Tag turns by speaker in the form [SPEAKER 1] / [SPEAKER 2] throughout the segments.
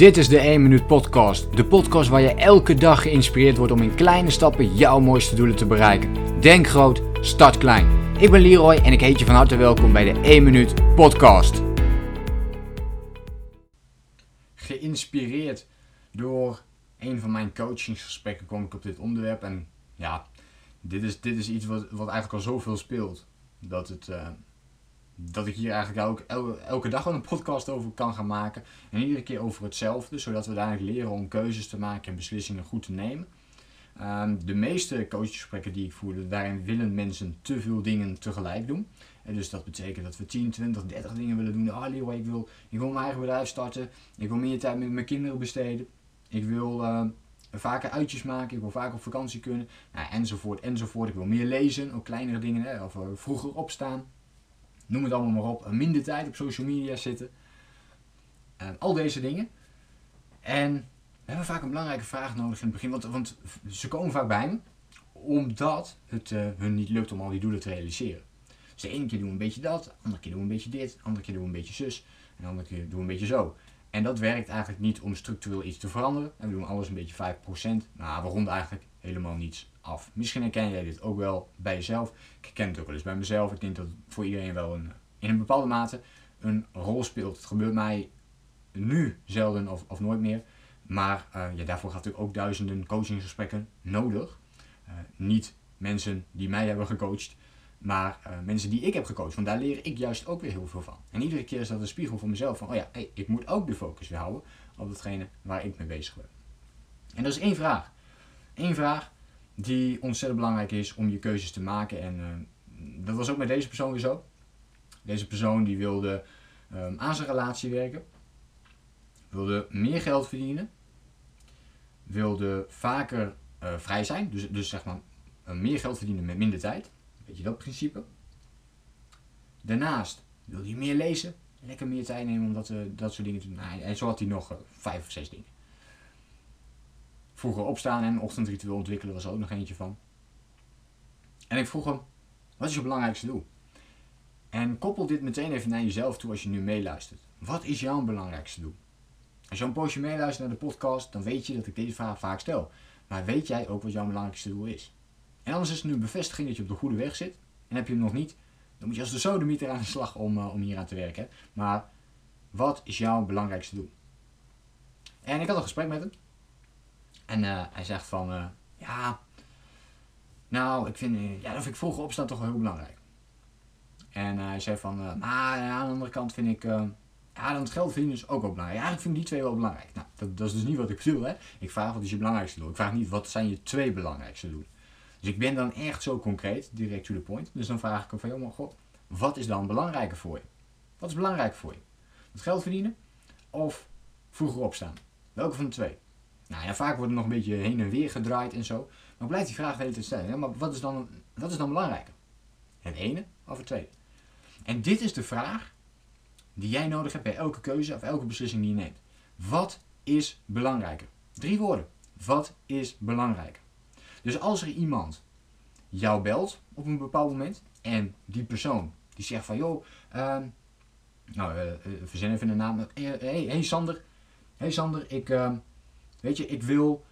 [SPEAKER 1] Dit is de 1 Minuut Podcast. De podcast waar je elke dag geïnspireerd wordt om in kleine stappen jouw mooiste doelen te bereiken. Denk groot, start klein. Ik ben Leroy en ik heet je van harte welkom bij de 1 Minuut Podcast. Geïnspireerd door een van mijn coachingsgesprekken kwam ik op dit onderwerp. En ja, dit is, dit is iets wat, wat eigenlijk al zoveel speelt. Dat het. Uh, dat ik hier eigenlijk elke, elke dag wel een podcast over kan gaan maken. En iedere keer over hetzelfde, zodat we uiteindelijk leren om keuzes te maken en beslissingen goed te nemen. Um, de meeste coachgesprekken die ik voerde, daarin willen mensen te veel dingen tegelijk doen. En dus dat betekent dat we 10, 20, 30 dingen willen doen. Ah, Leroy, ik wil, ik wil mijn eigen bedrijf starten. Ik wil meer tijd met mijn kinderen besteden. Ik wil uh, vaker uitjes maken. Ik wil vaker op vakantie kunnen. Nou, enzovoort, enzovoort. Ik wil meer lezen. Ook kleinere dingen. Hè, of uh, vroeger opstaan noem het allemaal maar op, minder tijd op social media zitten. Ehm, al deze dingen. En we hebben vaak een belangrijke vraag nodig in het begin, want, want ze komen vaak bij me omdat het uh, hun niet lukt om al die doelen te realiseren. Dus de ene keer doen we een beetje dat, de andere keer doen we een beetje dit, de andere keer doen we een beetje zus, en de andere keer doen we een beetje zo. En dat werkt eigenlijk niet om structureel iets te veranderen. En we doen alles een beetje 5%. Nou, we ronden eigenlijk helemaal niets af. Misschien herken jij dit ook wel bij jezelf. Ik herken het ook wel eens bij mezelf. Ik denk dat het voor iedereen wel een, in een bepaalde mate een rol speelt. Het gebeurt mij nu zelden of, of nooit meer. Maar uh, ja, daarvoor gaat natuurlijk ook duizenden coachingsgesprekken nodig. Uh, niet mensen die mij hebben gecoacht, maar uh, mensen die ik heb gecoacht. Want daar leer ik juist ook weer heel veel van. En iedere keer is dat een spiegel voor mezelf van, oh ja, ik moet ook de focus weer houden op datgene waar ik mee bezig ben. En dat is één vraag. Eén vraag die ontzettend belangrijk is om je keuzes te maken. En uh, dat was ook met deze persoon weer zo. Deze persoon die wilde um, aan zijn relatie werken. Wilde meer geld verdienen. Wilde vaker uh, vrij zijn. Dus, dus zeg maar meer geld verdienen met minder tijd. Weet je dat principe? Daarnaast wil hij meer lezen, lekker meer tijd nemen om dat, uh, dat soort dingen te doen. Nou, en zo had hij nog uh, vijf of zes dingen. Vroeger opstaan en ochtendritueel ontwikkelen was er ook nog eentje van. En ik vroeg hem, wat is je belangrijkste doel? En koppel dit meteen even naar jezelf toe als je nu meeluistert. Wat is jouw belangrijkste doel? Als je een poosje meeluistert naar de podcast, dan weet je dat ik deze vraag vaak stel. Maar weet jij ook wat jouw belangrijkste doel is? En anders is het nu een bevestiging dat je op de goede weg zit. En heb je hem nog niet, dan moet je als de sodemieter aan de slag om, uh, om hier aan te werken. Maar wat is jouw belangrijkste doel? En ik had een gesprek met hem. En uh, hij zegt van, uh, ja, nou, ik vind, ja, dat vind ik vroeger opstaan toch wel heel belangrijk. En hij zei van, maar aan de andere kant vind ik, ja, dan het geld verdienen is ook wel belangrijk. Ja, ik vind die twee wel belangrijk. Nou, dat, dat, is dus niet wat ik bedoel, hè. Ik vraag wat is je belangrijkste doel. Ik vraag niet, wat zijn je twee belangrijkste doelen. Dus ik ben dan echt zo concreet, direct to the point. Dus dan vraag ik hem van, joh, god, wat is dan belangrijker voor je? Wat is belangrijk voor je? Het geld verdienen of vroeger opstaan? Welke van de twee? Nou ja, vaak wordt er nog een beetje heen en weer gedraaid en zo. Maar blijft die vraag hele tijd stellen. Ja, maar wat is, dan, wat is dan belangrijker? Het ene of het tweede? En dit is de vraag die jij nodig hebt bij elke keuze of elke beslissing die je neemt. Wat is belangrijker? Drie woorden. Wat is belangrijker? Dus als er iemand jou belt op een bepaald moment en die persoon die zegt van joh, uh, nou uh, even een naam. Hey, hey Sander, hey Sander, ik, uh, weet je, ik wil,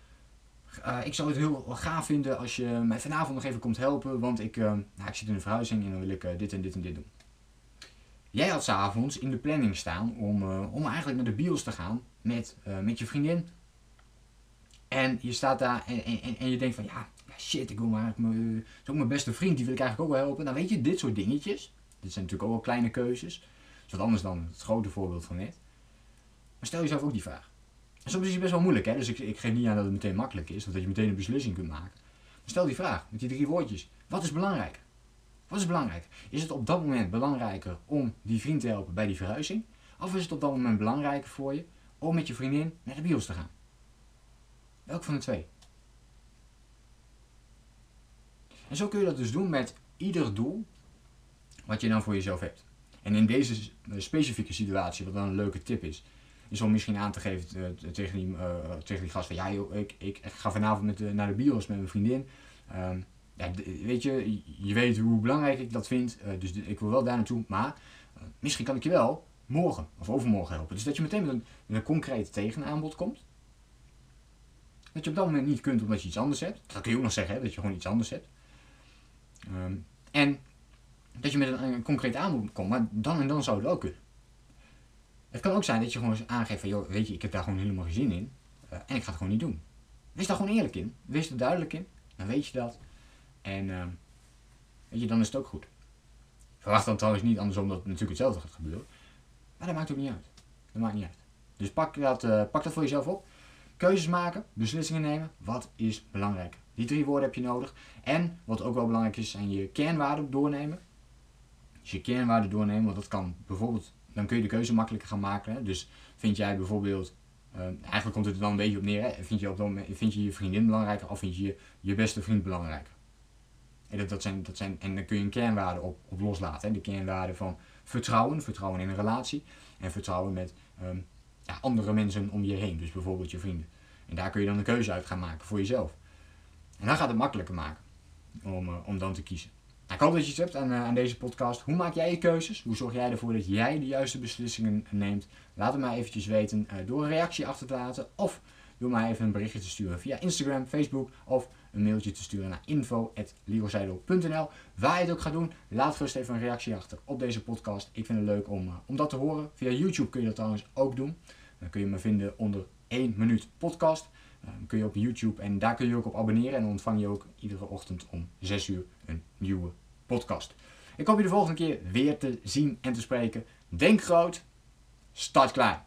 [SPEAKER 1] ik zou het heel gaaf vinden als je mij vanavond nog even komt helpen, want ik, nou, ik zit in een verhuizing en dan wil ik dit en dit en dit doen. Jij had s'avonds in de planning staan om, om eigenlijk naar de bios te gaan met, met je vriendin en je staat daar en, en, en je denkt van ja, shit, ik wil maar mijn, is ook mijn beste vriend, die wil ik eigenlijk ook wel helpen. Nou weet je, dit soort dingetjes, dit zijn natuurlijk ook wel kleine keuzes. Dat is wat anders dan het grote voorbeeld van net. Maar stel jezelf ook die vraag. En soms is het best wel moeilijk, hè? dus ik, ik geef niet aan dat het meteen makkelijk is, of dat je meteen een beslissing kunt maken. Maar stel die vraag, met die drie woordjes. Wat is belangrijk? Wat is belangrijk? Is het op dat moment belangrijker om die vriend te helpen bij die verhuizing? Of is het op dat moment belangrijker voor je om met je vriendin naar de bios te gaan? Welk van de twee? En zo kun je dat dus doen met ieder doel wat je dan voor jezelf hebt. En in deze specifieke situatie, wat dan een leuke tip is, is om misschien aan te geven uh, tegen, die, uh, tegen die gast van ja joh, ik, ik, ga vanavond met, naar de bios met mijn vriendin. Um, ja, weet je, je weet hoe belangrijk ik dat vind, dus ik wil wel daar naartoe, maar misschien kan ik je wel morgen of overmorgen helpen. Dus dat je meteen met een, met een concreet tegenaanbod komt. Dat je op dat moment niet kunt omdat je iets anders hebt. Dat kun je ook nog zeggen, hè, dat je gewoon iets anders hebt. Ehm, en dat je met een, concreet aanbod komt, maar dan en dan zou het ook kunnen. Het kan ook zijn dat je gewoon aangeeft van, joh, weet je, ik heb daar gewoon helemaal geen zin in. Uh, en ik ga het gewoon niet doen. Wees daar gewoon eerlijk in. Wees er duidelijk in. Dan weet je dat. En uh, weet je, dan is het ook goed. Verwacht dan trouwens niet andersom dat het natuurlijk hetzelfde gaat gebeuren. Maar dat maakt ook niet uit. Dat maakt niet uit. Dus pak dat, uh, pak dat voor jezelf op. Keuzes maken, beslissingen nemen. Wat is belangrijk? Die drie woorden heb je nodig. En wat ook wel belangrijk is, zijn je kernwaarden doornemen. Dus je kernwaarden doornemen, want dat kan bijvoorbeeld, dan kun je de keuze makkelijker gaan maken. Dus vind jij bijvoorbeeld, uh, eigenlijk komt het er dan een beetje op neer, hè? Vind, je op dan, vind je je vriendin belangrijker of vind je je beste vriend belangrijker? En, dat, dat zijn, dat zijn, en dan kun je een kernwaarde op, loslaten. De kernwaarde van vertrouwen, vertrouwen in een relatie en vertrouwen met um, andere mensen om je heen, dus bijvoorbeeld je vrienden. En daar kun je dan een keuze uit gaan maken voor jezelf. En dan gaat het makkelijker maken om, uh, om dan te kiezen. Nou, ik hoop dat je iets hebt aan, uh, aan, deze podcast. Hoe maak jij je keuzes? Hoe zorg jij ervoor dat jij de juiste beslissingen neemt? Laat het mij eventjes weten uh, door een reactie achter te laten of door mij even een berichtje te sturen via Instagram, Facebook of een mailtje te sturen naar info.leroyseidel.nl. Waar je het ook gaat doen, laat gerust even een reactie achter op deze podcast. Ik vind het leuk om, uh, om dat te horen. Via YouTube kun je dat trouwens ook doen. Dan kun je me vinden onder 1 minuut podcast. Uh, kun je op YouTube en daar kun je ook op abonneren. En dan ontvang je ook iedere ochtend om 6 uur een nieuwe podcast. Ik hoop je de volgende keer weer te zien en te spreken. Denk groot, start klaar.